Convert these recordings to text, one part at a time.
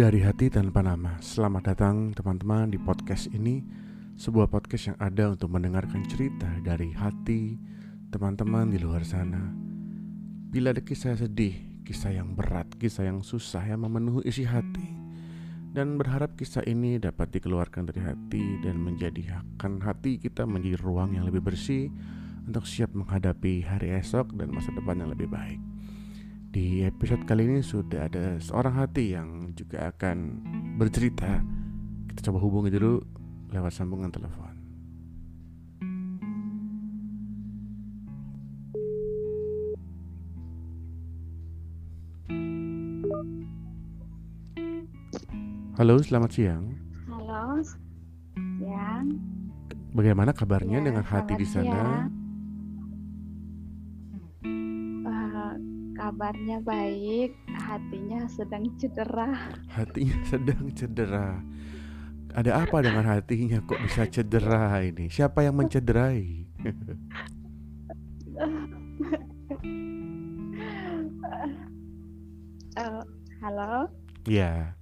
Dari hati tanpa nama Selamat datang teman-teman di podcast ini. Sebuah podcast yang ada untuk mendengarkan cerita dari hati teman-teman di luar sana. Bila ada kisah sedih, kisah yang berat, kisah yang susah yang memenuhi isi hati Dan berharap kisah ini dapat dikeluarkan dari hati Dan menjadikan hati kita menjadi ruang yang lebih bersih Untuk siap menghadapi hari esok dan masa depan yang lebih baik di episode kali ini sudah ada seorang hati yang juga akan bercerita. Kita coba hubungi dulu lewat sambungan telepon. Halo, selamat siang. Halo, siang. Bagaimana kabarnya Ya, dengan hati di sana? siang. Kabarnya baik, hatinya sedang cedera. Hatinya sedang cedera. Ada apa dengan hatinya kok bisa cedera ini? Siapa yang mencederai? Eh, halo, Ya.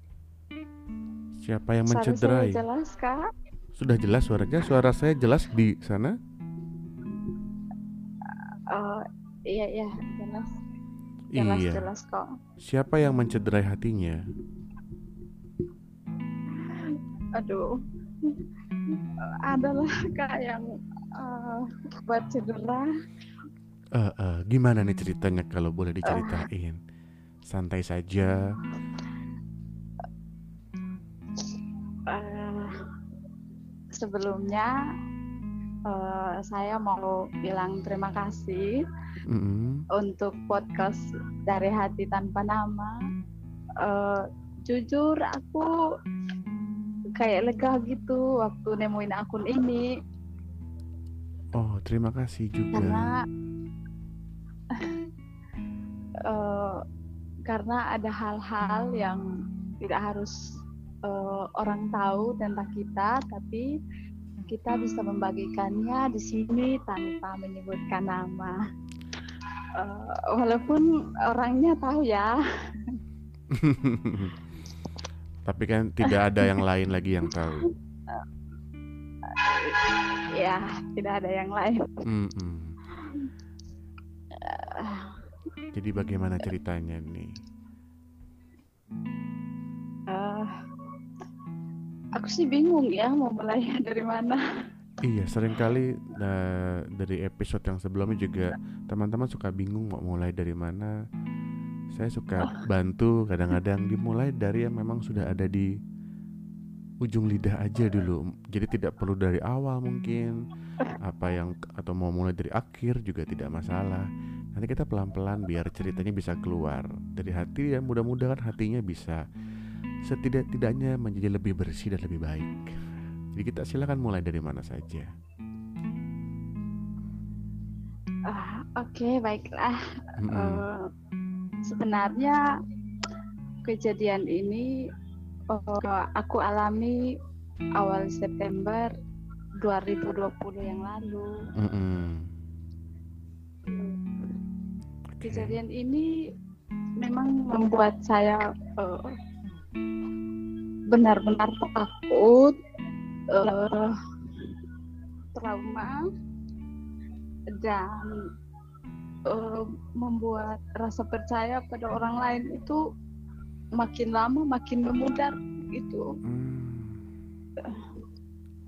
Siapa yang suara saya mencederai? jelas kak? Sudah jelas suaranya? Suara saya jelas di sana? Eh, iya iya jelas, jelas Iya. jelas kok. Siapa yang mencederai hatinya? Aduh, adalah kak yang eh, buat cedera. Eh, eh, gimana nih ceritanya kalau boleh diceritain? Santai saja. Eh, sebelumnya eh, saya mau bilang terima kasih Mm-mm. untuk podcast dari hati tanpa nama. Eh, jujur aku kayak lega gitu waktu nemuin akun ini Oh, terima kasih juga. karena eh, karena ada hal-hal yang tidak harus eh, orang tahu tentang kita, tapi kita bisa membagikannya di sini tanpa menyebutkan nama. Eh, walaupun orangnya tahu ya, Tapi kan tidak ada yang lain lagi yang tahu. ya tidak ada yang lain. Mm-mm. Jadi bagaimana ceritanya nih? Aku sih bingung ya mau mulai dari mana. Iya, sering kali eh, dari episode yang sebelumnya juga teman-teman suka bingung mau mulai dari mana. Saya suka bantu kadang-kadang dimulai dari yang memang sudah ada di ujung lidah aja dulu. Jadi tidak perlu dari awal mungkin apa yang atau mau mulai dari akhir juga tidak masalah. Nanti kita pelan-pelan biar ceritanya bisa keluar dari hati dan mudah-mudahan hatinya bisa setidak-tidaknya menjadi lebih bersih dan lebih baik. Jadi kita silakan mulai dari mana saja. Ah, Oke baiklah. Mm-mm. Eh, sebenarnya kejadian ini eh, aku alami awal September 2020 yang lalu. Oke. Kejadian ini memang membuat saya eh, benar-benar takut, eh, trauma, dan eh, membuat rasa percaya pada orang lain itu makin lama makin memudar gitu. Hmm.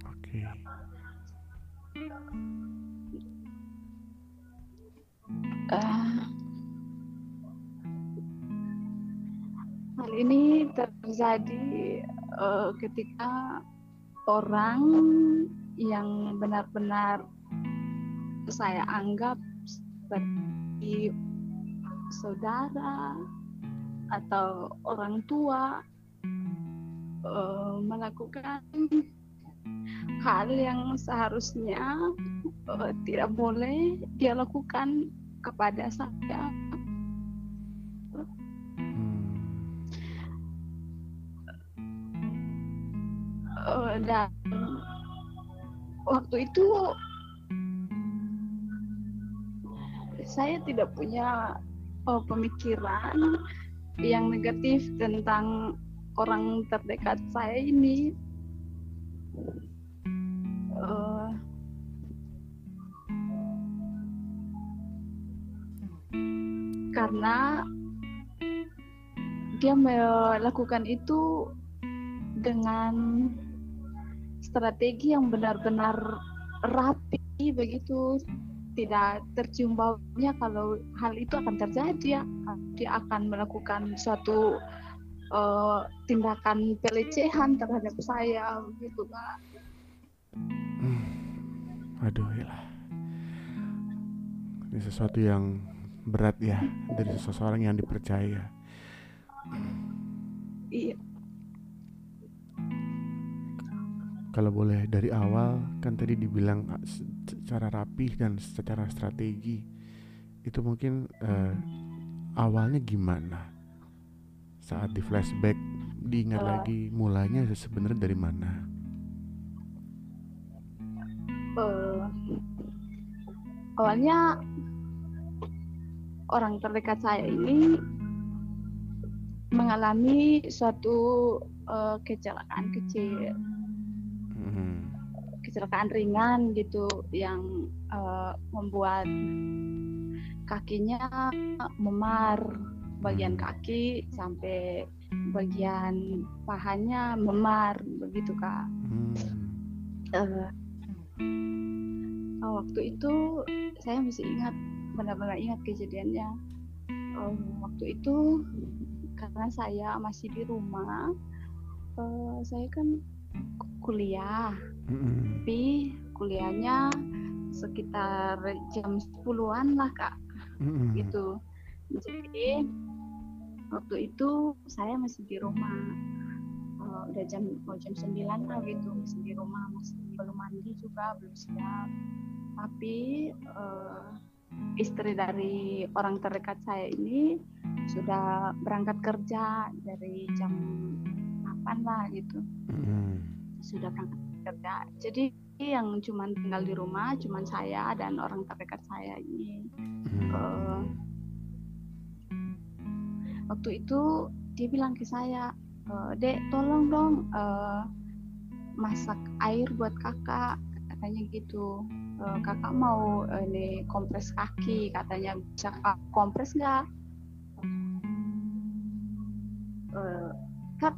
Oke. Eh, hal ini terjadi eh, ketika orang yang benar-benar saya anggap seperti saudara atau orang tua eh, melakukan hal yang seharusnya eh, tidak boleh dia lakukan kepada saya. Eh, dan waktu itu saya tidak punya eh, pemikiran yang negatif tentang orang terdekat saya ini. Uh, karena dia melakukan itu dengan strategi yang benar-benar rapi begitu. Tidak tercium baunya kalau hal itu akan terjadi ya. Dia akan melakukan suatu uh, tindakan pelecehan terhadap saya begitu pak. Hmm. aduh ya ini sesuatu yang berat ya. Dari seseorang yang dipercaya. Iya kalau boleh dari awal kan tadi dibilang ah, secara rapi dan secara strategi. Itu mungkin uh, awalnya gimana? Saat di flashback diingat uh, lagi mulanya sebenarnya dari mana? Uh, awalnya orang terdekat saya ini mengalami suatu uh, kecelakaan kecil. Kecelakaan ringan gitu yang uh, membuat kakinya memar bagian hmm. kaki sampai bagian pahanya memar begitu kak hmm. uh, waktu itu saya masih ingat benar-benar ingat kejadiannya um, waktu itu karena saya masih di rumah uh, saya kan kuliah mm-hmm. tapi kuliahnya sekitar jam 10-an lah kak mm-hmm. gitu jadi waktu itu saya masih di rumah uh, udah jam mau jam 9 lah gitu masih di rumah masih belum mandi juga belum siap tapi uh, istri dari orang terdekat saya ini sudah berangkat kerja dari jam 8 lah gitu hmm. sudah berangkat kerja jadi yang cuma tinggal di rumah cuma saya dan orang terdekat saya ini. Hmm. uh, waktu itu dia bilang ke saya uh, dek tolong dong uh, masak air buat kakak katanya gitu. Uh, kakak mau uh, ini kompres kaki katanya. Bisa kompres nggak? Uh, kak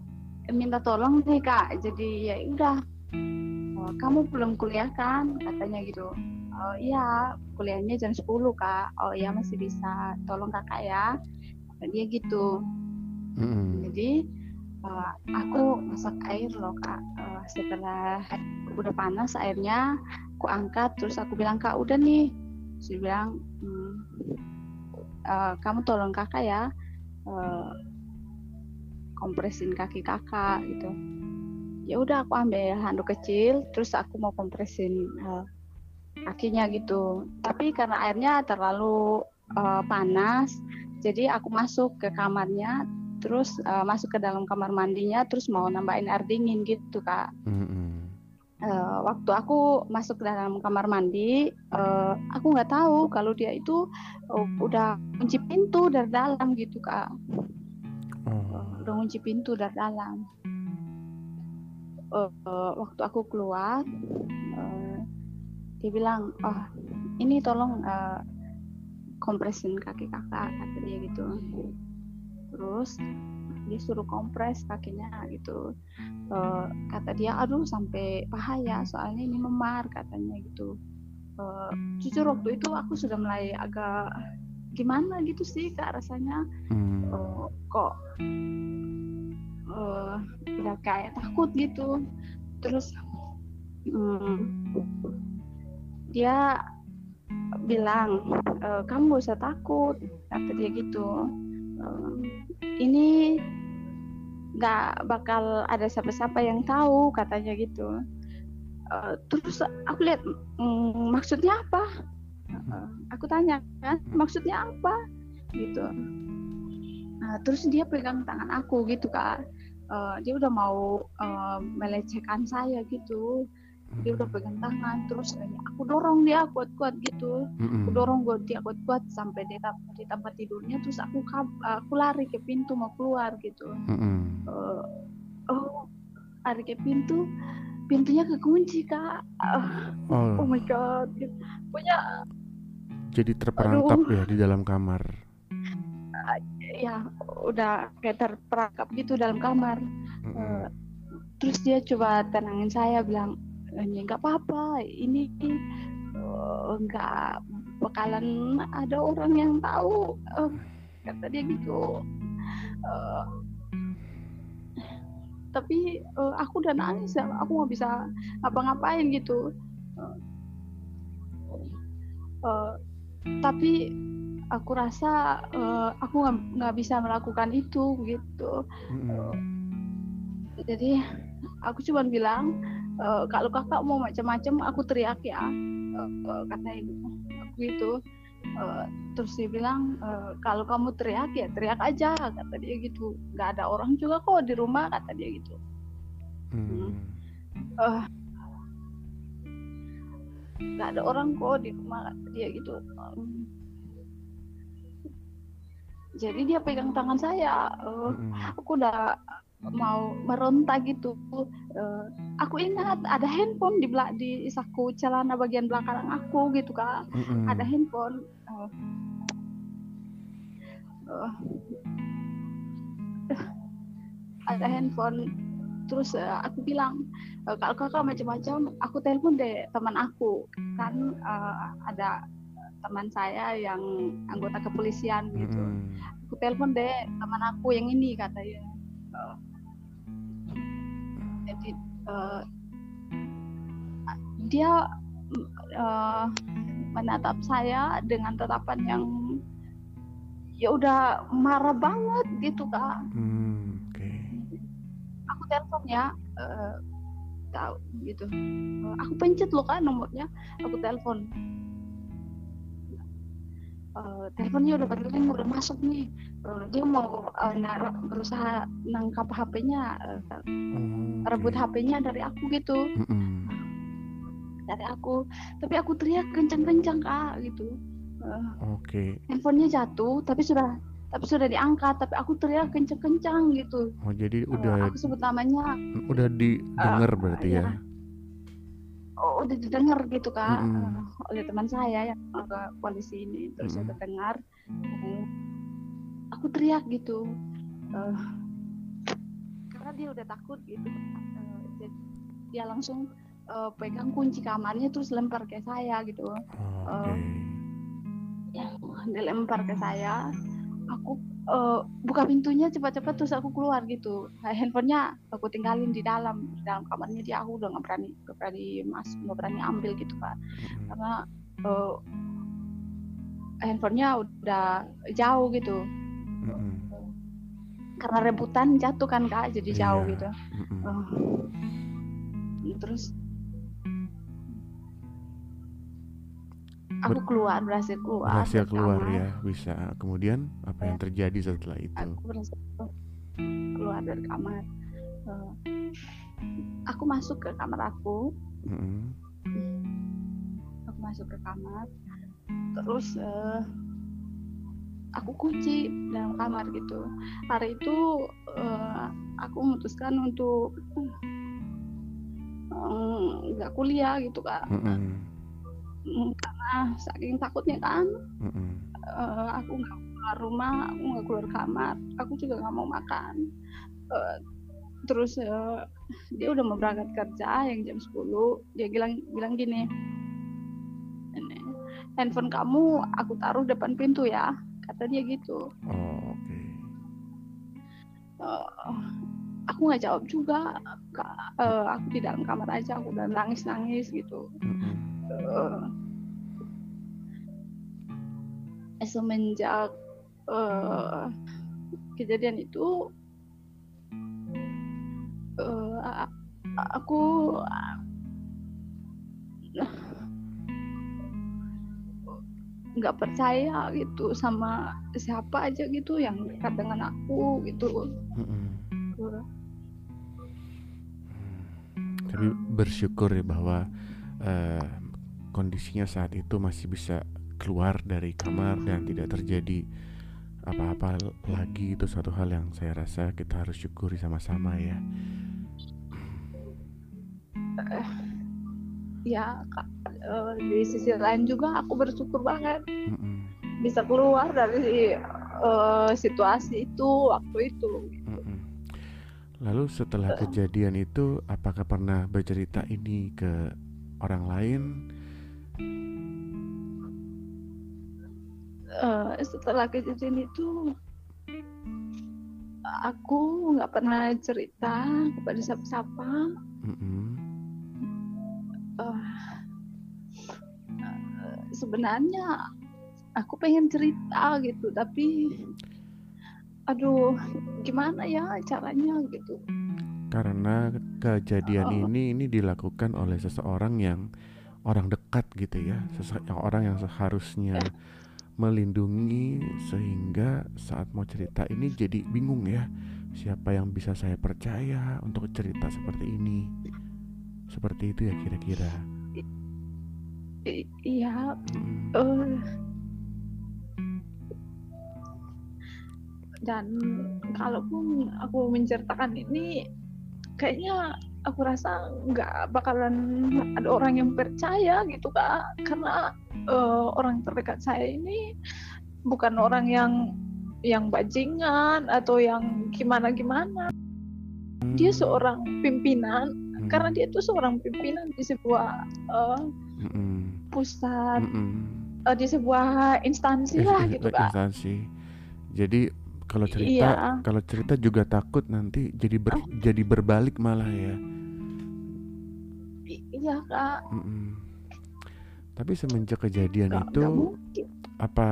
minta tolong nih kak. Jadi ya udah uh, kamu belum kuliah kan? Katanya gitu. Oh iya kuliahnya jam 10 kak. Oh iya masih bisa. Tolong kakak ya. Dia gitu. Mm. jadi uh, aku masak air loh kak. Uh, setelah udah panas airnya aku angkat. Terus aku bilang kak udah nih. Saya bilang hmm, uh, kamu tolong kakak ya uh, kompresin kaki kakak gitu ya udah aku ambil handuk kecil terus aku mau kompresin uh, kakinya gitu. Tapi karena airnya terlalu uh, panas jadi aku masuk ke kamarnya terus uh, masuk ke dalam kamar mandinya terus mau nambahin air dingin gitu kak. Mm -hmm. uh, waktu aku masuk ke dalam kamar mandi uh, aku nggak tahu kalau dia itu uh, udah kunci pintu dari dalam gitu kak. Uh, udah kunci pintu dari dalam uh, uh, waktu aku keluar uh, dia bilang oh ini tolong uh, kompresin kaki kakak kata dia gitu. Terus dia suruh kompres kakinya gitu. Uh, kata dia aduh sampai bahaya soalnya ini memar katanya gitu. Uh, jujur waktu itu aku sudah mulai agak gimana gitu sih kak rasanya? Uh, kok uh, kayak takut gitu. Terus um, dia bilang e, kamu gak usah takut kata dia gitu. Ini nggak bakal ada siapa-siapa yang tahu katanya gitu. Uh, terus aku lihat mm, maksudnya apa? Aku tanya kan maksudnya apa? Gitu. Uh, terus dia pegang tangan aku gitu kak uh, dia udah mau uh, melecehkan saya gitu. Dia udah pegang tangan terus kayak aku dorong dia kuat-kuat gitu. Mm-mm. aku dorong gue dia kuat-kuat sampai di, tam- di tempat tidurnya terus aku kab- aku lari ke pintu mau keluar gitu. Eh, oh lari ke pintu pintunya kekunci kak. Oh. Oh, my god. Pokoknya jadi terperangkap ya di dalam kamar. Ya udah kayak terperangkap gitu dalam kamar. Mm-mm. Eh, terus dia coba tenangin saya bilang "Eh, nggak apa-apa ini eh, nggak bakalan ada orang yang tahu. Eh, kata dia gitu. Eh, tapi eh, aku udah nangis ya aku nggak bisa ngapa-ngapain gitu. Eh, eh, tapi aku rasa eh, aku nggak bisa melakukan itu gitu. Mm-mm. jadi aku cuma bilang "Eh, kalau kakak mau macam-macam aku teriak ya Eh, eh, katanya gitu aku gitu Eh, terus dia bilang "Eh, kalau kamu teriak ya teriak aja kata dia gitu. Nggak ada orang juga kok di rumah kata dia gitu. Mm. Eh, nggak ada orang kok di rumah kata dia gitu jadi dia pegang tangan saya Mm-mm. aku udah mau meronta gitu. Eh, aku ingat ada handphone di belak di saku celana bagian belakang aku gitu kak. Mm-mm. ada handphone Eh, eh, ada handphone terus eh, aku bilang "Eh, kalau kakak macam-macam aku telepon deh teman aku. Kan eh, ada teman saya yang anggota kepolisian gitu. Mm-mm. aku telepon deh teman aku yang ini katanya. Eh, jadi eh, dia eh, menatap saya dengan tatapan yang ya udah marah banget gitu kak. Mm, Oke. aku telepon ya eh, tahu gitu. Aku pencet loh kan nomornya. Aku telepon Eh, teleponnya udah berling udah masuk nih Eh, dia mau eh, naruh berusaha nangkap HP-nya eh, Oh, rebut. HP-nya dari aku gitu Mm-mm. dari aku tapi aku teriak kencang-kencang kak gitu Eh, Oke. handphonenya jatuh tapi sudah tapi sudah diangkat tapi aku teriak kencang-kencang gitu Oh jadi udah aku sebut namanya udah didengar berarti ya. ya. Oh, udah didengar gitu kak Mm-mm. eh, oleh teman saya yang ke polisi ini terus saya Mm-mm. terdengar aku teriak gitu Eh, karena dia udah takut gitu jadi dia langsung eh, pegang kunci kamarnya terus lempar ke saya gitu Oh, Eh, Oke. ya dilempar ke saya aku eh, buka pintunya cepat-cepat terus aku keluar gitu handphonenya aku tinggalin di dalam di dalam kamarnya dia aku udah nggak berani nggak berani mas nggak berani ambil gitu pak Mm-mm. karena eh, handphonenya udah jauh gitu Mm-mm. karena rebutan jatuh kan kak jadi jauh Iya. gitu. Eh, terus aku keluar berhasil keluar Berhasil keluar kamar. ya bisa. Kemudian apa yang Ya. terjadi setelah itu? aku berhasil keluar dari kamar Eh, aku masuk ke kamar aku Mm-mm. aku masuk ke kamar terus eh, aku kunci dalam kamar gitu hari itu eh, aku memutuskan untuk nggak kuliah gitu kak. Mm, karena saking takutnya kan Mm-mm. eh, aku nggak keluar rumah aku nggak keluar kamar aku juga nggak mau makan Eh, terus eh, dia udah mau berangkat kerja yang jam 10 dia bilang bilang gini "Ini, handphone kamu aku taruh depan pintu ya kata dia gitu Oh oke. Eh, aku nggak jawab juga eh, aku di dalam kamar aja aku udah nangis nangis gitu Mm-mm. Eh, semenjak eh, kejadian itu a- aku nggak percaya gitu sama siapa aja gitu yang dekat dengan aku gitu. Mm-mm. tapi bersyukur ya bahwa uh, kondisinya saat itu masih bisa keluar dari kamar dan tidak terjadi apa-apa lagi itu suatu hal yang saya rasa kita harus syukuri sama-sama ya. Uh, ya kak uh, di sisi lain juga aku bersyukur banget mm -mm. bisa keluar dari uh, situasi itu waktu itu. Mm -mm. Lalu setelah kejadian itu, apakah pernah bercerita ini ke orang lain? Uh, setelah kejadian itu, aku nggak pernah cerita kepada siapa-siapa. Mm -hmm. uh, sebenarnya aku pengen cerita gitu, tapi aduh gimana ya caranya gitu karena kejadian oh. ini ini dilakukan oleh seseorang yang orang dekat gitu ya seseorang yang seharusnya melindungi sehingga saat mau cerita ini jadi bingung ya siapa yang bisa saya percaya untuk cerita seperti ini? Seperti itu ya kira-kira. Iya. Hmm. uh, dan kalaupun aku menceritakan ini kayaknya aku rasa nggak bakalan ada orang yang percaya gitu kak karena uh, orang terdekat saya ini bukan orang yang yang bajingan atau yang gimana gimana dia hmm. seorang pimpinan hmm. karena dia itu seorang pimpinan di sebuah uh, hmm. pusat hmm. Uh, di sebuah instansi lah gitu kak instansi jadi kalau cerita iya. kalau cerita juga takut nanti jadi ber, oh. jadi berbalik malah ya iya kak mm -mm. tapi semenjak kejadian gak, itu gak apa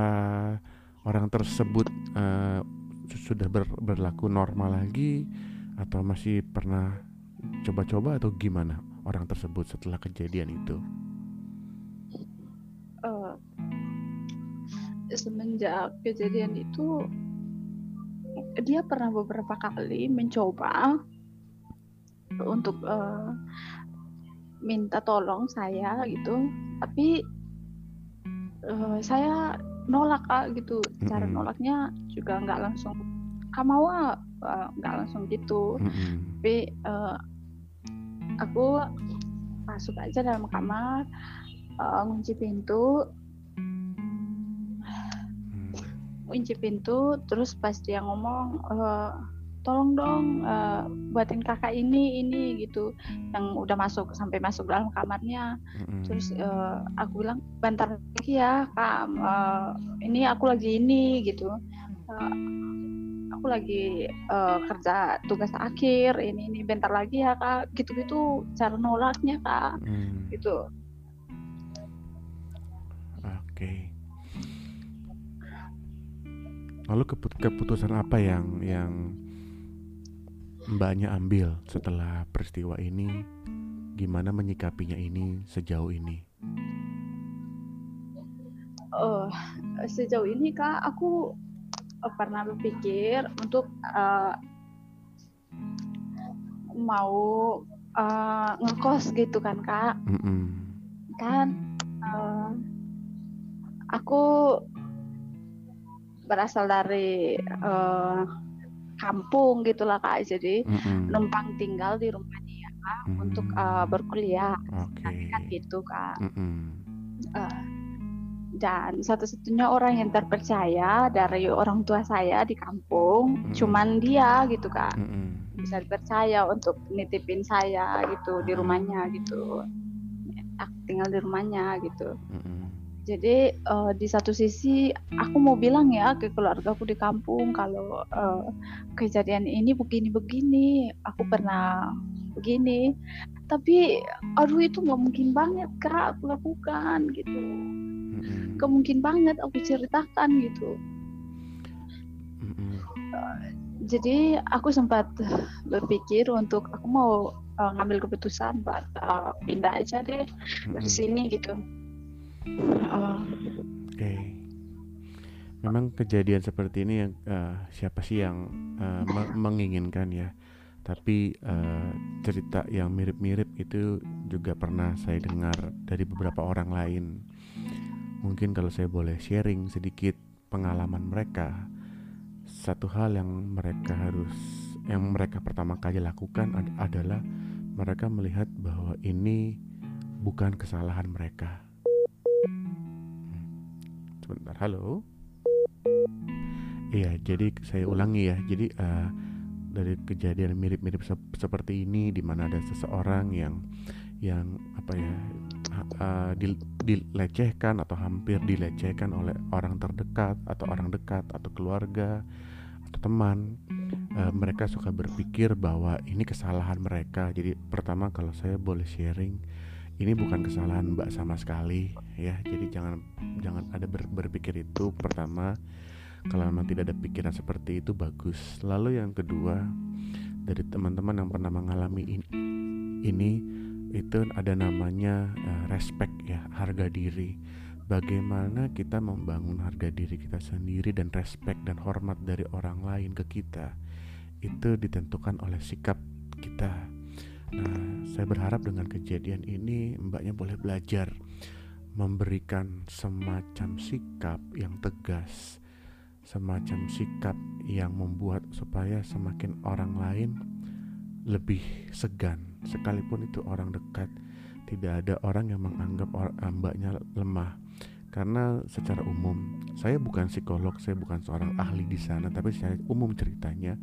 orang tersebut uh, sudah ber, berlaku normal lagi atau masih pernah coba-coba atau gimana orang tersebut setelah kejadian itu uh, semenjak kejadian itu dia pernah beberapa kali mencoba untuk uh, minta tolong saya gitu. Tapi uh, saya nolak kak gitu. Cara nolaknya juga nggak langsung kamu uh, nggak langsung gitu. Tapi uh, aku masuk aja dalam kamar uh, kunci pintu kunci pintu terus pas dia ngomong e, tolong dong uh, buatin kakak ini ini gitu yang udah masuk sampai masuk dalam kamarnya mm-hmm. terus uh, aku bilang bentar lagi ya kak uh, ini aku lagi ini gitu uh, aku lagi uh, kerja tugas akhir ini ini bentar lagi ya kak gitu gitu cara nolaknya kak mm. gitu oke okay. Lalu keputusan apa yang yang mbaknya ambil setelah peristiwa ini? Gimana menyikapinya ini sejauh ini? Oh, sejauh ini kak aku uh, pernah berpikir untuk uh, mau uh, ngekos gitu kan kak. Mm -mm. Kan uh, aku berasal dari uh, kampung gitulah kak jadi mm-hmm. numpang tinggal di rumah dia kak mm-hmm. untuk uh, berkuliah okay. kan gitu kak mm-hmm. uh, dan satu-satunya orang yang terpercaya dari orang tua saya di kampung mm-hmm. cuman dia gitu kak mm-hmm. bisa dipercaya untuk nitipin saya gitu di rumahnya gitu aku tinggal di rumahnya gitu mm-hmm jadi uh, di satu sisi aku mau bilang ya ke keluarga aku di kampung kalau uh, kejadian ini begini-begini, aku pernah begini. Tapi aduh itu nggak mungkin banget kak aku lakukan gitu. Mm-hmm. mungkin banget aku ceritakan gitu. Uh, jadi aku sempat berpikir untuk aku mau uh, ngambil keputusan buat uh, pindah aja deh mm-hmm. dari sini gitu Oke. Okay. Memang kejadian seperti ini yang uh, siapa sih yang uh, menginginkan ya tapi uh, cerita yang mirip-mirip itu juga pernah saya dengar dari beberapa orang lain. Mungkin kalau saya boleh sharing sedikit pengalaman mereka, satu hal yang mereka harus yang mereka pertama kali lakukan ad adalah mereka melihat bahwa ini bukan kesalahan mereka. Sebentar, halo. Iya, jadi saya ulangi ya. Jadi uh, dari kejadian mirip-mirip se seperti ini di mana ada seseorang yang yang apa ya uh, dilecehkan atau hampir dilecehkan oleh orang terdekat atau orang dekat atau keluarga atau teman uh, mereka suka berpikir bahwa ini kesalahan mereka jadi pertama kalau saya boleh sharing ini bukan kesalahan mbak sama sekali ya. Jadi jangan jangan ada ber, berpikir itu. Pertama kalau memang tidak ada pikiran seperti itu bagus. Lalu yang kedua dari teman-teman yang pernah mengalami ini, ini itu ada namanya uh, respect ya. Harga diri. Bagaimana kita membangun harga diri kita sendiri dan respect dan hormat dari orang lain ke kita itu ditentukan oleh sikap kita nah saya berharap dengan kejadian ini mbaknya boleh belajar memberikan semacam sikap yang tegas semacam sikap yang membuat supaya semakin orang lain lebih segan. Sekalipun itu orang dekat tidak ada orang yang menganggap orang, mbaknya lemah. Karena secara umum saya bukan psikolog saya bukan seorang ahli di sana tapi secara umum ceritanya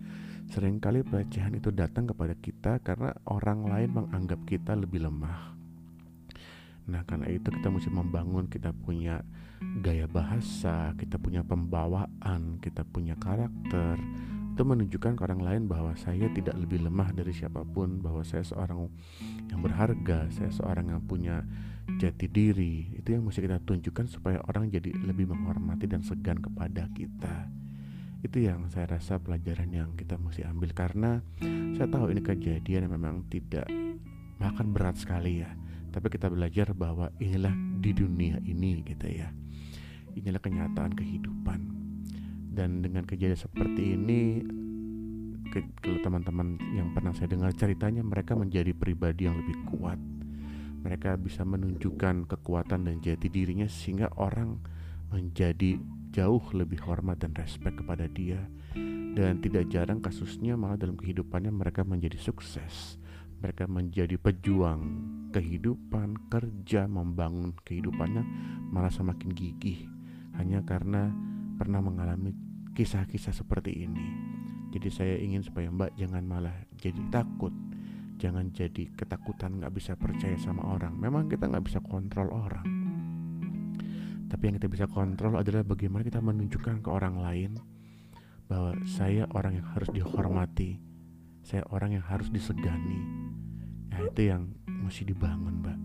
sering kali pelecehan itu datang kepada kita karena orang lain menganggap kita lebih lemah Nah karena itu kita mesti membangun kita punya gaya bahasa, kita punya pembawaan, kita punya karakter itu menunjukkan ke orang lain bahwa saya tidak lebih lemah dari siapa pun, bahwa saya seorang yang berharga, saya seorang yang punya jati diri. Itu yang mesti kita tunjukkan supaya orang jadi lebih menghormati dan segan kepada kita. Itu yang saya rasa pelajaran yang kita mesti ambil. Karena saya tahu ini kejadian yang memang tidak makan berat sekali ya. Tapi kita belajar bahwa inilah di dunia ini gitu ya. Inilah kenyataan kehidupan. Dan dengan kejadian seperti ini kalau teman-teman yang pernah saya dengar ceritanya mereka menjadi pribadi yang lebih kuat. Mereka bisa menunjukkan kekuatan dan jati dirinya sehingga orang menjadi jauh lebih hormat dan respect kepada dia. Dan tidak jarang kasusnya malah dalam kehidupannya mereka menjadi sukses. Mereka menjadi pejuang kehidupan, kerja, membangun kehidupannya malah semakin gigih. Hanya karena pernah mengalami kisah-kisah seperti ini. Jadi saya ingin supaya Mbak jangan malah jadi takut, jangan jadi ketakutan nggak bisa percaya sama orang. Memang kita nggak bisa kontrol orang, tapi yang kita bisa kontrol adalah bagaimana kita menunjukkan ke orang lain bahwa saya orang yang harus dihormati, saya orang yang harus disegani, Nah itu yang mesti dibangun mbak.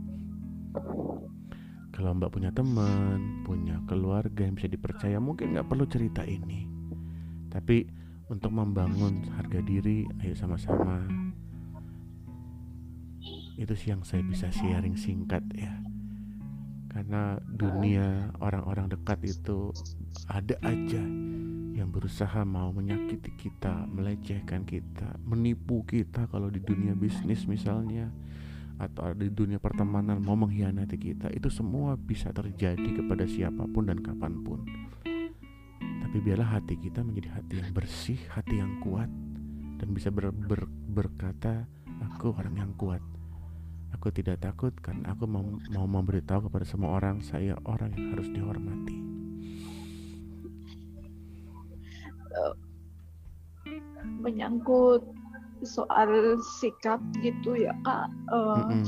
Kalau mbak punya teman, punya keluarga yang bisa dipercaya Mungkin nggak perlu cerita ini. Tapi untuk membangun harga diri Ayo sama-sama. Itu sih yang saya bisa sharing singkat ya Karena dunia orang-orang dekat itu ada aja yang berusaha mau menyakiti kita, melecehkan kita, menipu kita kalau di dunia bisnis misalnya atau di dunia pertemanan mau mengkhianati kita. Itu semua bisa terjadi kepada siapa pun dan kapan pun. Tapi biarlah hati kita menjadi hati yang bersih hati yang kuat dan bisa ber, ber, berkata aku orang yang kuat aku tidak takut karena aku mau, mau memberitahu kepada semua orang saya orang yang harus dihormati menyangkut soal sikap gitu ya kak uh, mm -hmm.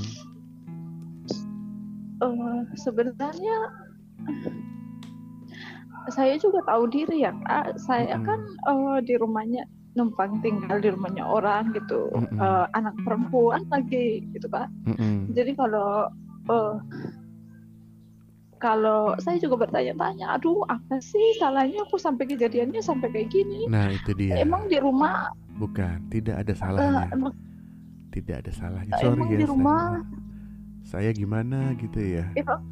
uh, sebenarnya saya juga tahu diri ya kak saya mm -hmm. kan uh, di rumahnya numpang tinggal di rumahnya orang gitu mm -hmm. uh, anak perempuan lagi gitu kak mm -hmm. jadi kalau uh, kalau saya juga bertanya-tanya, aduh apa sih salahnya aku sampai kejadiannya sampai kayak gini? Nah itu dia. Emang di rumah? Bukan, tidak ada salahnya. Uh, emang, tidak ada salahnya. Sorry emang ya. di rumah? Saya, gimana gitu ya?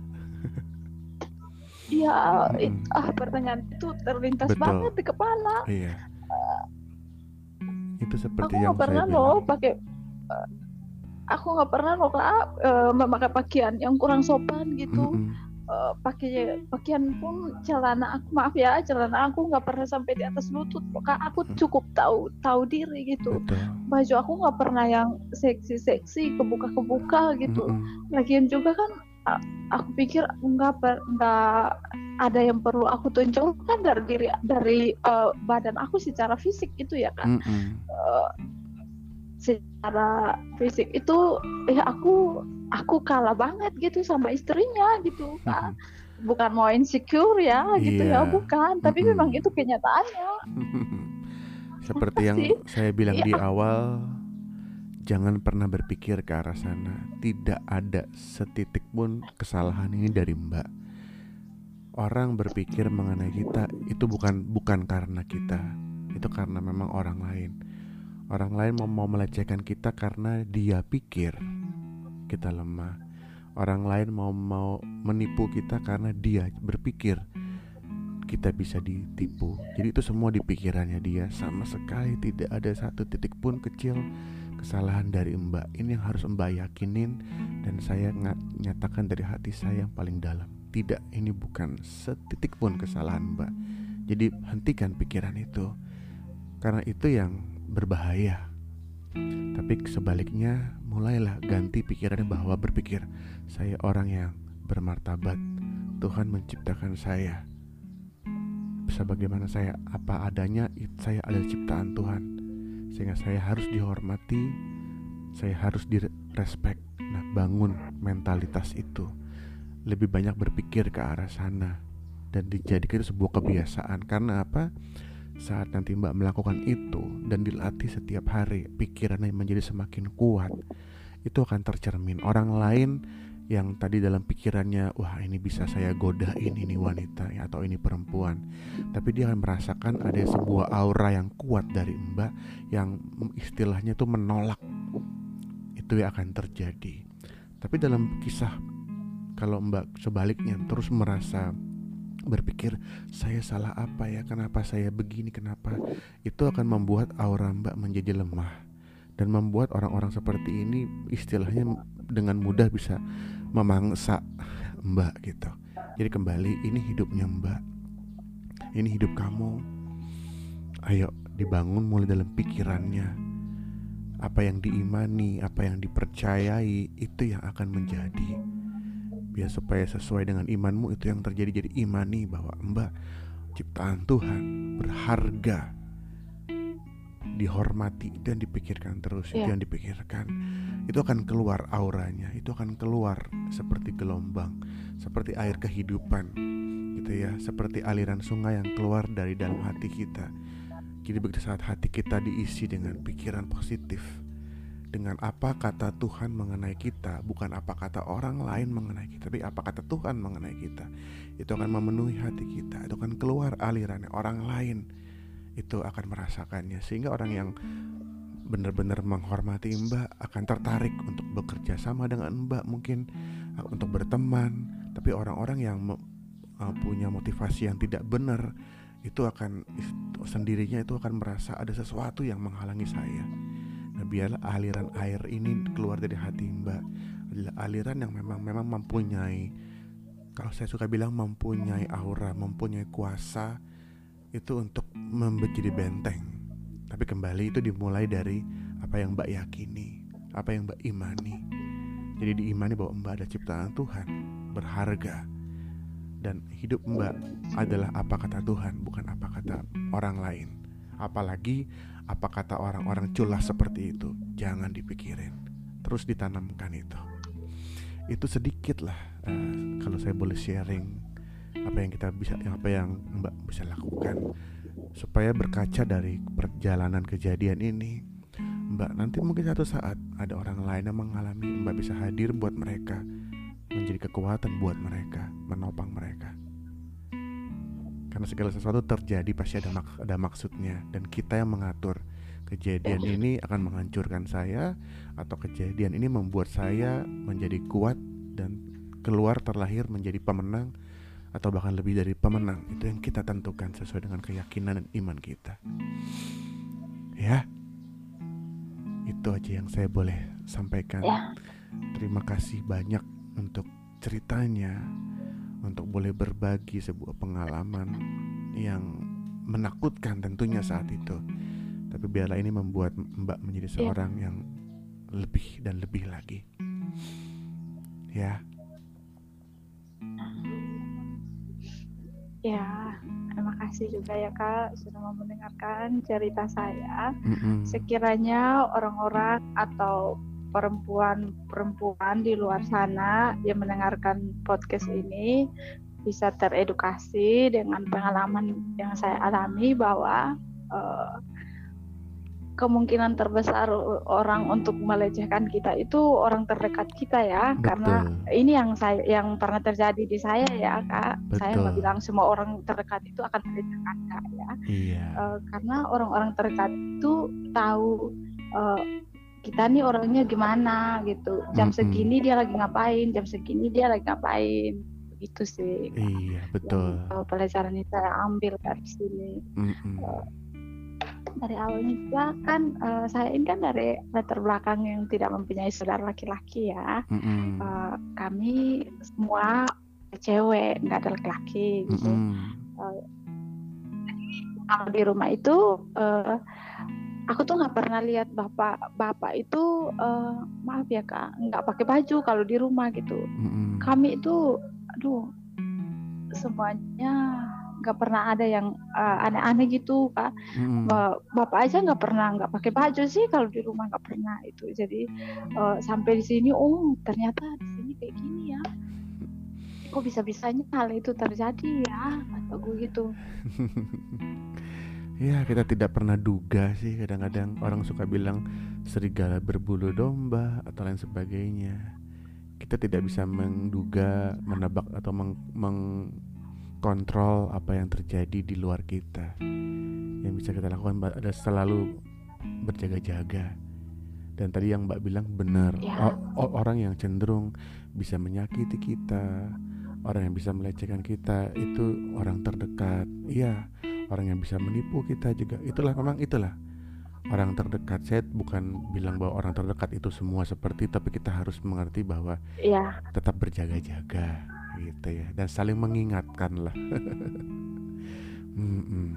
Iya, hmm. ah pertanyaan itu terlintas Betul. banget di kepala. Iya. Itu seperti aku yang nggak pernah loh pakai eh, aku nggak pernah loh kak eh, memakai pakaian yang kurang sopan gitu. Mm-mm. Eh, pakai pakaian pun celana aku maaf ya celana aku nggak pernah sampai di atas lutut loh, kak. Aku Hmm. cukup tahu tahu diri gitu. Betul. Baju aku nggak pernah yang seksi seksi kebuka kebuka gitu. Mm-mm. lagian juga kan aku pikir nggak per- nggak ada yang perlu aku tunjukkan dari diri dari eh, badan aku secara fisik itu ya kan Mm-mm. Eh, secara fisik itu ya aku aku kalah banget gitu sama istrinya gitu kan bukan mau insecure ya gitu Iya. ya bukan tapi Mm-mm. memang itu kenyataannya Seperti yang saya bilang Iya. di awal, jangan pernah berpikir ke arah sana. Tidak ada setitik pun kesalahan ini dari Mbak. Orang berpikir mengenai kita itu bukan bukan karena kita, itu karena memang orang lain. Orang lain mau, mau melecehkan kita karena dia pikir kita lemah. Orang lain mau mau menipu kita karena dia berpikir kita bisa ditipu. Jadi itu semua di pikirannya dia sama sekali tidak ada satu titik pun kecil kesalahan dari Mbak. Ini yang harus Mbak yakinin dan saya nyatakan dari hati saya yang paling dalam. Tidak, ini bukan setitik pun kesalahan Mbak. Jadi hentikan pikiran itu. Karena itu yang berbahaya. Tapi sebaliknya mulailah ganti pikirannya bahwa berpikir saya orang yang bermartabat. Tuhan menciptakan saya sebagaimana saya apa adanya saya adalah ciptaan Tuhan sehingga saya harus dihormati saya harus direspek. Nah bangun mentalitas itu. Lebih banyak berpikir ke arah sana dan dijadikan sebuah kebiasaan. Karena apa? Saat nanti mbak melakukan itu dan dilatih setiap hari pikirannya menjadi semakin kuat itu akan tercermin. Orang lain yang tadi dalam pikirannya wah ini bisa saya godain ini wanita ya, atau ini perempuan. Tapi dia akan merasakan ada sebuah aura yang kuat dari mbak yang istilahnya tuh menolak. Itu yang akan terjadi. Tapi dalam kisah kalau mbak sebaliknya terus merasa berpikir saya salah apa ya? Kenapa saya begini? Kenapa? Itu akan membuat aura mbak menjadi lemah. Dan membuat orang-orang seperti ini istilahnya dengan mudah bisa memangsa mbak gitu. Jadi kembali ini hidupnya mbak. Ini hidup kamu. Ayo dibangun mulai dalam pikirannya. Apa yang diimani apa yang dipercayai itu yang akan menjadi. Biar supaya sesuai dengan imanmu itu yang terjadi. Jadi imani bahwa mbak ciptaan Tuhan berharga dihormati dan dipikirkan terus itu Iya. yang dipikirkan. Itu akan keluar auranya itu akan keluar seperti gelombang seperti air kehidupan gitu ya. Seperti aliran sungai yang keluar dari dalam hati kita. Jadi begitu saat hati kita diisi dengan pikiran positif dengan apa kata Tuhan mengenai kita bukan apa kata orang lain mengenai kita tapi apa kata Tuhan mengenai kita itu akan memenuhi hati kita itu akan keluar alirannya orang lain itu akan merasakannya. Sehingga orang yang benar-benar menghormati Mbak akan tertarik untuk bekerja sama dengan Mbak mungkin uh, untuk berteman. Tapi orang-orang yang uh, punya motivasi yang tidak benar itu akan sendirinya itu akan merasa ada sesuatu yang menghalangi saya. Nah biarlah aliran air ini keluar dari hati Mbak. Adalah aliran yang memang memang mempunyai kalau saya suka bilang mempunyai aura mempunyai kuasa itu untuk menjadi benteng tapi kembali itu dimulai dari apa yang Mbak yakini, apa yang Mbak imani. Jadi diimani bahwa Mbak ada ciptaan Tuhan, berharga. Dan hidup Mbak adalah apa kata Tuhan, bukan apa kata orang lain. Apalagi apa kata orang-orang culas seperti itu, jangan dipikirin. Terus ditanamkan itu. Itu sedikit lah eh, kalau saya boleh sharing apa yang kita bisa apa yang Mbak bisa lakukan supaya berkaca dari perjalanan kejadian ini. Mbak nanti mungkin satu saat ada orang lain yang mengalami Mbak bisa hadir buat mereka menjadi kekuatan buat mereka menopang mereka. Karena segala sesuatu terjadi pasti ada mak- ada maksudnya. Dan kita yang mengatur. Kejadian ini akan menghancurkan saya atau kejadian ini membuat saya menjadi kuat dan keluar terlahir menjadi pemenang atau bahkan lebih dari pemenang itu yang kita tentukan sesuai dengan keyakinan dan iman kita ya itu aja yang saya boleh sampaikan. Ya. Terima kasih banyak untuk ceritanya, untuk boleh berbagi sebuah pengalaman yang menakutkan tentunya saat itu. Tapi biarlah ini membuat Mbak menjadi Ya. seorang yang lebih dan lebih lagi. Ya, Ya, terima kasih juga ya Kak sudah mau mendengarkan cerita saya. mm-mm. Sekiranya orang-orang atau perempuan-perempuan di luar sana yang mendengarkan podcast ini bisa teredukasi dengan pengalaman yang saya alami bahwa eh, kemungkinan terbesar orang untuk melecehkan kita itu orang terdekat kita ya karena betul. ini yang saya yang pernah terjadi di saya ya kak saya nggak Betul. bilang semua orang terdekat itu akan melecehkan kak ya Iya, Eh, karena orang-orang terdekat itu tahu eh, kita nih orangnya gimana gitu jam Mm-mm. segini dia lagi ngapain jam segini dia lagi ngapain gitu sih iya betul. yang eh, pelajaran yang saya ambil dari sini Mm-mm. Dari awalnya juga kan eh, saya ini kan dari latar belakang yang tidak mempunyai saudara laki-laki ya Mm-mm. Eh, kami semua cewek nggak ada laki-laki gitu Mm-mm. kalau di rumah itu eh, aku tuh nggak pernah lihat bapak bapak itu eh, maaf ya kak nggak pakai baju kalau di rumah gitu Mm-mm. kami itu aduh semuanya nggak pernah ada yang eh, aneh-aneh gitu kak. Ba- bapak aja nggak pernah nggak pakai baju sih kalau di rumah nggak pernah itu. Jadi eh, sampai di sini oh ternyata di sini kayak gini ya. Kok bisa bisanya hal itu terjadi ya? Kata gue gitu. Ya kita tidak pernah duga sih. Kadang-kadang orang suka bilang serigala berbulu domba atau lain sebagainya. Kita tidak bisa menduga, menebak atau meng- mengkontrol apa yang terjadi di luar kita. Yang bisa kita lakukan adalah selalu berjaga-jaga. Dan tadi yang Mbak bilang benar, Ya. Orang yang cenderung bisa menyakiti kita, orang yang bisa melecehkan kita itu orang terdekat. Iya, orang yang bisa menipu kita juga itulah memang itulah orang terdekat saya bukan bilang bahwa orang terdekat itu semua seperti tapi kita harus mengerti bahwa ya tetap berjaga-jaga gitu ya dan saling mengingatkan lah Mm-mm.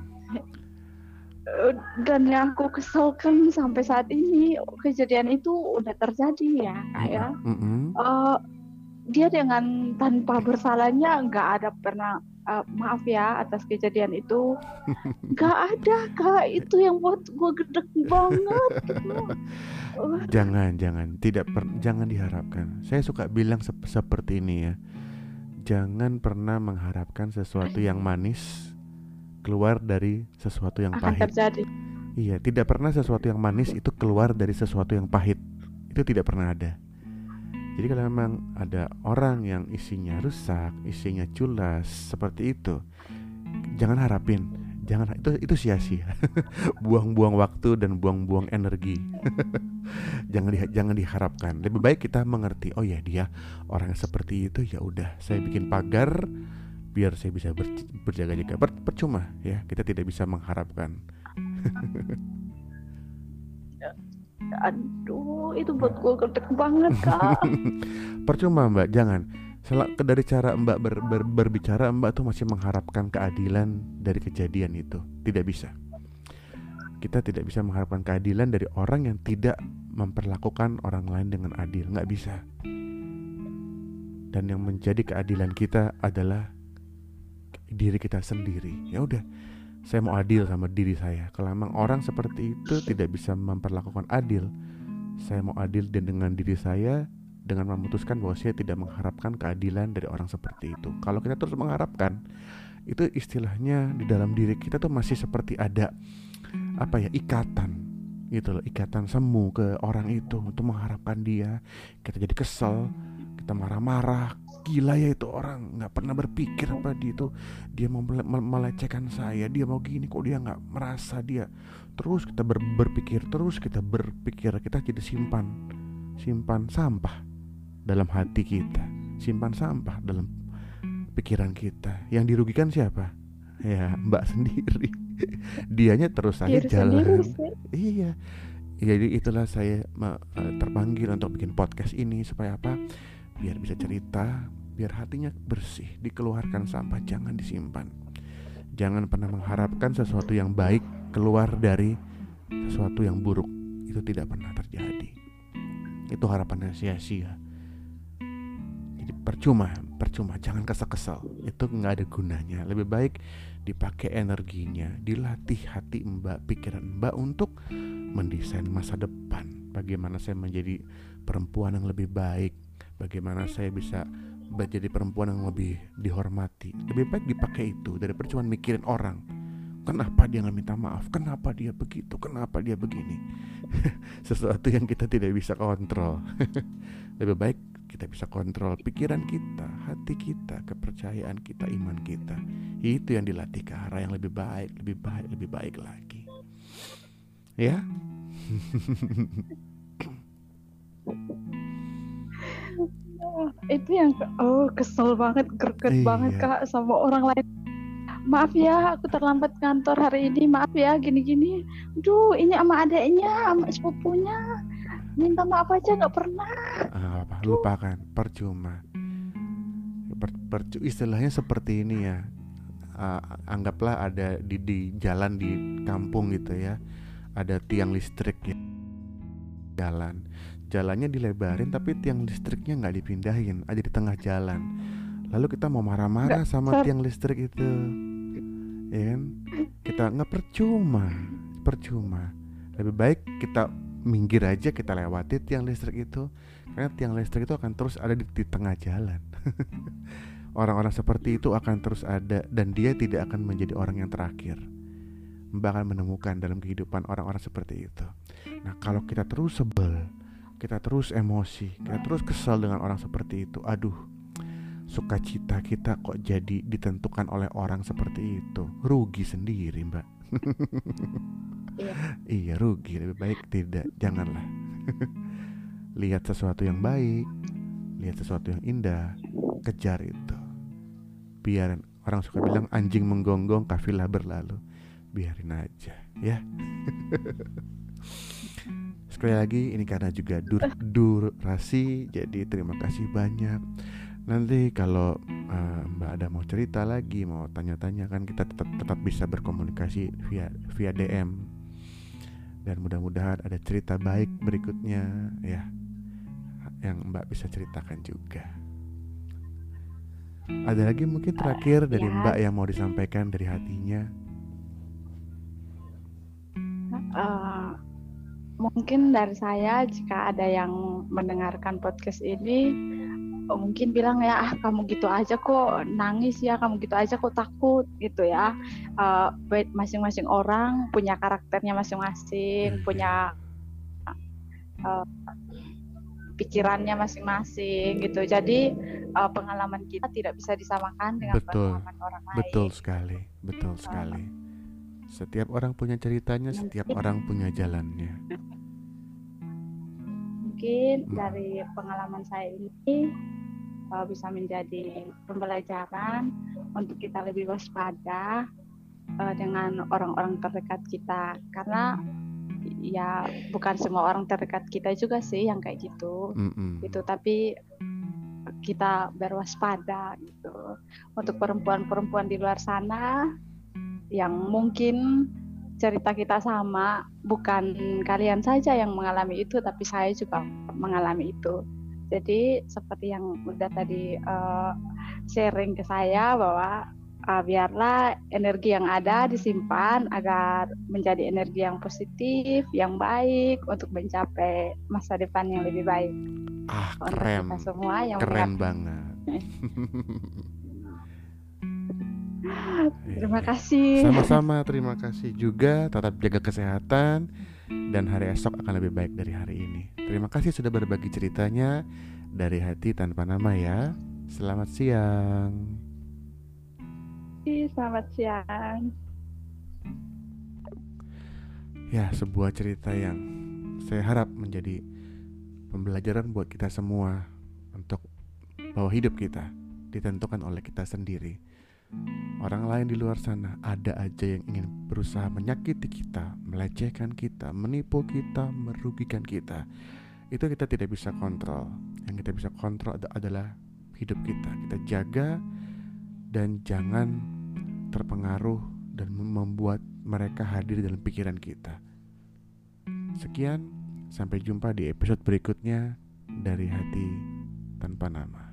Eh, dan yang aku keselkan sampai saat ini kejadian itu udah terjadi ya kak ya Mm-mm. Eh, dia dengan tanpa bersalahnya nggak ada pernah eh, maaf ya atas kejadian itu nggak ada kak itu yang buat gue gedek banget gitu. Jangan jangan tidak per- jangan diharapkan saya suka bilang sep- seperti ini ya jangan pernah mengharapkan sesuatu yang manis keluar dari sesuatu yang akan pahit terjadi Iya, tidak pernah sesuatu yang manis itu keluar dari sesuatu yang pahit. Itu tidak pernah ada. Jadi kalau memang ada orang yang isinya rusak, isinya culas seperti itu, jangan harapin, jangan itu itu sia-sia. Buang-buang waktu dan buang-buang energi. jangan di, jangan diharapkan. Lebih baik kita mengerti, oh ya dia orang seperti itu ya udah, saya bikin pagar biar saya bisa ber- berjaga-jaga. Per- percuma ya, kita tidak bisa mengharapkan. aduh itu buat gue banget kak Percuma mbak, jangan. Dari cara mbak ber- ber- berbicara, mbak tuh masih mengharapkan keadilan dari kejadian itu. Tidak bisa. Kita tidak bisa mengharapkan keadilan dari orang yang tidak memperlakukan orang lain dengan adil. Nggak bisa. Dan yang menjadi keadilan kita adalah diri kita sendiri. Ya udah, saya mau adil sama diri saya. Kalau memang orang seperti itu tidak bisa memperlakukan adil, saya mau adil dan dengan diri saya dengan memutuskan bahwa saya tidak mengharapkan keadilan dari orang seperti itu. Kalau kita terus mengharapkan, itu istilahnya di dalam diri kita tuh masih seperti ada apa ya ikatan gitu loh, ikatan semu ke orang itu untuk mengharapkan dia. Kita jadi kesel, kita marah-marah, gila ya itu orang nggak pernah berpikir apa dia itu dia mau mele- mele- melecehkan saya, dia mau gini kok dia nggak merasa dia. Terus kita ber- berpikir, terus kita berpikir, kita jadi simpan simpan sampah dalam hati kita, simpan sampah dalam pikiran kita. Yang dirugikan siapa? Ya, Mbak sendiri. Dianya terus aja diri sendiri jalan. Iya. jadi itulah saya eh, terpanggil untuk bikin podcast ini supaya apa biar bisa cerita biar hatinya bersih dikeluarkan sampah jangan disimpan jangan pernah mengharapkan sesuatu yang baik keluar dari sesuatu yang buruk itu tidak pernah terjadi itu harapan sia-sia jadi percuma percuma. Jangan kesel-kesel. Itu nggak ada gunanya. Lebih baik dipakai energinya dilatih hati mbak pikiran mbak untuk mendesain masa depan. Bagaimana saya menjadi perempuan yang lebih baik. Bagaimana saya bisa menjadi perempuan yang lebih dihormati. Lebih baik dipakai itu daripada cuma mikirin orang. Kenapa dia nggak minta maaf? Kenapa dia begitu? Kenapa dia begini? Sesuatu yang kita tidak bisa kontrol. Lebih baik kita bisa kontrol pikiran kita hati kita kepercayaan kita iman kita. Itu yang dilatih ke arah yang lebih baik lebih baik lebih baik lagi. Ya? Itu yang oh kesel banget greget Iya. banget kak sama orang lain. Maaf ya aku terlambat kantor hari ini. Maaf ya gini-gini. Duh ini sama adeknya sama sepupunya minta maaf aja nggak pernah. Ah, apa lupakan percuma. Per- percu- istilahnya seperti ini ya. Ah, anggaplah ada di di jalan di kampung gitu ya. Ada tiang listrik ya. Jalan. Jalannya dilebarin tapi tiang listriknya nggak dipindahin. Ada di tengah jalan. Lalu kita mau marah-marah sama tiang listrik itu. Ya kan? Kita nggak percuma. Percuma. Lebih baik kita minggir aja kita lewati tiang listrik itu. Karena tiang listrik itu akan terus ada di, di tengah jalan. Orang-orang seperti itu akan terus ada dan dia tidak akan menjadi orang yang terakhir. Mbak akan menemukan dalam kehidupan orang-orang seperti itu. Nah kalau kita terus sebel kita terus emosi kita terus kesal dengan orang seperti itu aduh sukacita kita kok jadi ditentukan oleh orang seperti itu. Rugi sendiri mbak Iya. iya rugi lebih baik tidak janganlah. Lihat sesuatu yang baik lihat sesuatu yang indah kejar itu. Biar orang suka bilang anjing menggonggong kafilah berlalu. Biarin aja ya. Sekali lagi ini karena juga dur durasi jadi terima kasih banyak. Nanti kalau eh, mbak ada mau cerita lagi mau tanya-tanya kan kita tetap tetap bisa berkomunikasi via via DM dan mudah-mudahan ada cerita baik berikutnya ya. Yang mbak bisa ceritakan juga. Ada lagi mungkin terakhir dari ya. mbak yang mau disampaikan dari hatinya? Eh, mungkin dari saya jika ada yang mendengarkan podcast ini mungkin bilang ya ah kamu gitu aja kok nangis ya kamu gitu aja kok takut gitu ya. Baik masing-masing orang punya karakternya masing-masing Mhm. punya eh, pikirannya masing-masing gitu. Jadi eh, pengalaman kita tidak bisa disamakan dengan Betul. pengalaman orang lain. Betul sekali betul sekali. Setiap orang punya ceritanya setiap orang punya jalannya mungkin Hmm. dari pengalaman saya ini uh, bisa menjadi pembelajaran untuk kita lebih waspada uh, dengan orang-orang terdekat kita karena ya bukan semua orang terdekat kita juga sih yang kayak gitu Mm-mm. gitu tapi kita berwaspada gitu untuk perempuan-perempuan di luar sana yang mungkin cerita kita sama bukan kalian saja yang mengalami itu tapi saya juga mengalami itu. Jadi seperti yang udah tadi eh, sharing ke saya bahwa eh, biarlah energi yang ada disimpan agar menjadi energi yang positif yang baik untuk mencapai masa depan yang lebih baik. Ah untuk keren. kita semua yang keren banget Terima Iya. kasih. Sama-sama, terima kasih juga. Tetap jaga kesehatan dan hari esok akan lebih baik dari hari ini. Terima kasih sudah berbagi ceritanya dari hati tanpa nama ya. Selamat siang. Selamat siang. Ya, sebuah cerita yang saya harap menjadi pembelajaran buat kita semua untuk bahwa hidup kita ditentukan oleh kita sendiri. Orang lain di luar sana ada aja yang ingin berusaha menyakiti kita, melecehkan kita, menipu kita, merugikan kita. Itu kita tidak bisa kontrol. Yang kita bisa kontrol adalah hidup kita. Kita jaga dan jangan terpengaruh dan membuat mereka hadir dalam pikiran kita. Sekian, sampai jumpa di episode berikutnya dari hati tanpa nama.